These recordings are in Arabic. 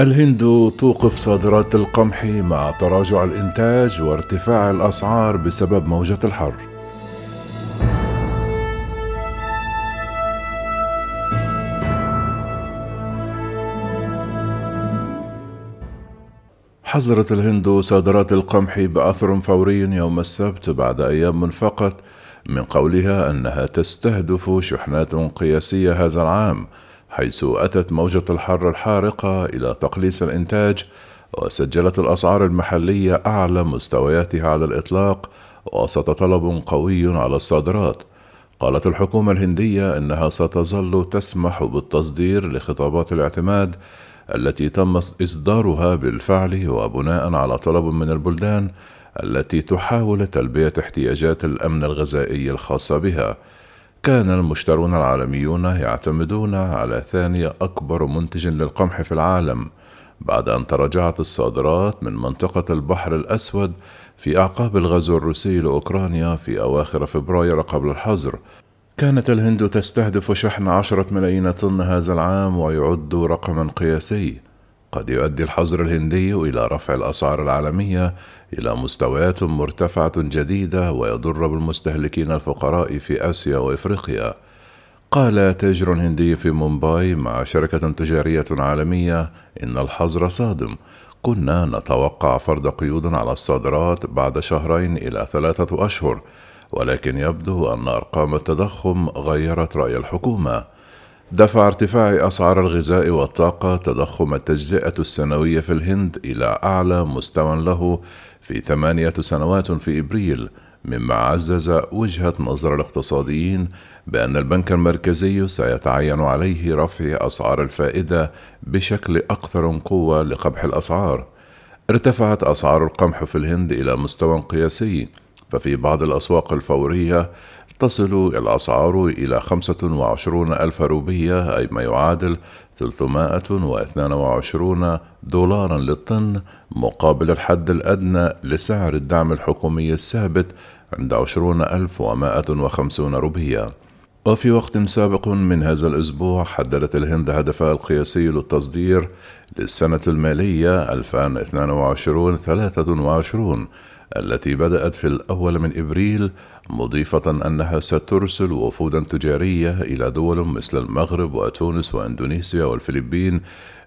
الهند توقف صادرات القمح مع تراجع الإنتاج وارتفاع الأسعار بسبب موجة الحر. حظرت الهند صادرات القمح بأثر فوري يوم السبت بعد أيام فقط من قولها أنها تستهدف شحنات قياسية هذا العام حيث أتت موجة الحر الحارقة إلى تقليص الإنتاج وسجلت الأسعار المحلية أعلى مستوياتها على الإطلاق وسط طلب قوي على الصادرات. قالت الحكومة الهندية إنها ستظل تسمح بالتصدير لخطابات الاعتماد التي تم إصدارها بالفعل وبناء على طلب من البلدان التي تحاول تلبية احتياجات الأمن الغذائي الخاصة بها. كان المشترون العالميون يعتمدون على ثاني أكبر منتج للقمح في العالم بعد أن تراجعت الصادرات من منطقة البحر الأسود في أعقاب الغزو الروسي لأوكرانيا في أواخر فبراير قبل الحظر. كانت الهند تستهدف شحن عشرة ملايين طن هذا العام ويعد رقما قياسي. قد يؤدي الحظر الهندي إلى رفع الأسعار العالمية إلى مستويات مرتفعة جديدة ويضر بالمستهلكين الفقراء في آسيا وإفريقيا. قال تاجر هندي في مومباي مع شركة تجارية عالمية إن الحظر صادم. كنا نتوقع فرض قيود على الصادرات بعد شهرين إلى ثلاثة أشهر ولكن يبدو أن أرقام التضخم غيرت رأي الحكومة. دفع ارتفاع أسعار الغذاء والطاقة تضخم التجزئة السنوية في الهند إلى أعلى مستوى له في ثمانية سنوات في إبريل مما عزز وجهة نظر الاقتصاديين بأن البنك المركزي سيتعين عليه رفع أسعار الفائدة بشكل أكثر قوة لقبح الأسعار. ارتفعت أسعار القمح في الهند إلى مستوى قياسي، ففي بعض الأسواق الفورية تصل الأسعار إلى خمسة وعشرون ألف روبية أي ما يعادل 322 دولارا للطن مقابل الحد الأدنى لسعر الدعم الحكومي الثابت عند عشرون ألف ومائة وخمسون روبية. وفي وقت سابق من هذا الأسبوع حددت الهند هدفها القياسي للتصدير للسنة المالية 2022-23 التي بدأت في الأول من إبريل مضيفة أنها سترسل وفودا تجارية إلى دول مثل المغرب وتونس وإندونيسيا والفلبين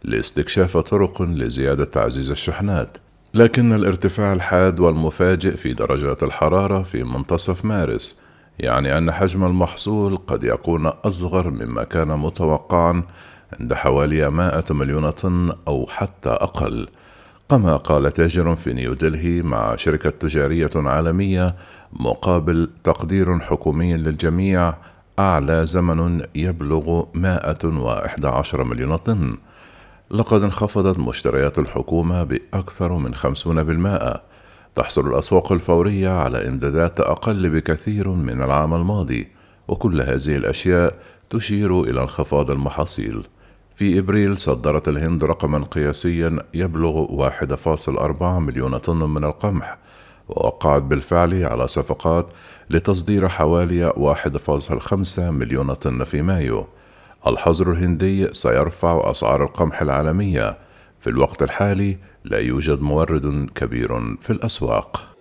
لاستكشاف طرق لزيادة تعزيز الشحنات. لكن الارتفاع الحاد والمفاجئ في درجات الحرارة في منتصف مارس يعني أن حجم المحصول قد يكون أصغر مما كان متوقعا عند حوالي 100 مليون طن أو حتى أقل. كما قال تاجر في نيودلهي مع شركة تجارية عالمية مقابل تقدير حكومي للجميع أعلى زمن يبلغ 111 مليون طن. لقد انخفضت مشتريات الحكومة بأكثر من 50% تحصل الأسواق الفورية على إمدادات أقل بكثير من العام الماضي وكل هذه الأشياء تشير إلى انخفاض المحاصيل. في إبريل صدرت الهند رقما قياسيا يبلغ 1.4 مليون طن من القمح ووقعت بالفعل على صفقات لتصدير حوالي 1.5 مليون طن في مايو. الحظر الهندي سيرفع أسعار القمح العالمية. في الوقت الحالي لا يوجد مورد كبير في الأسواق.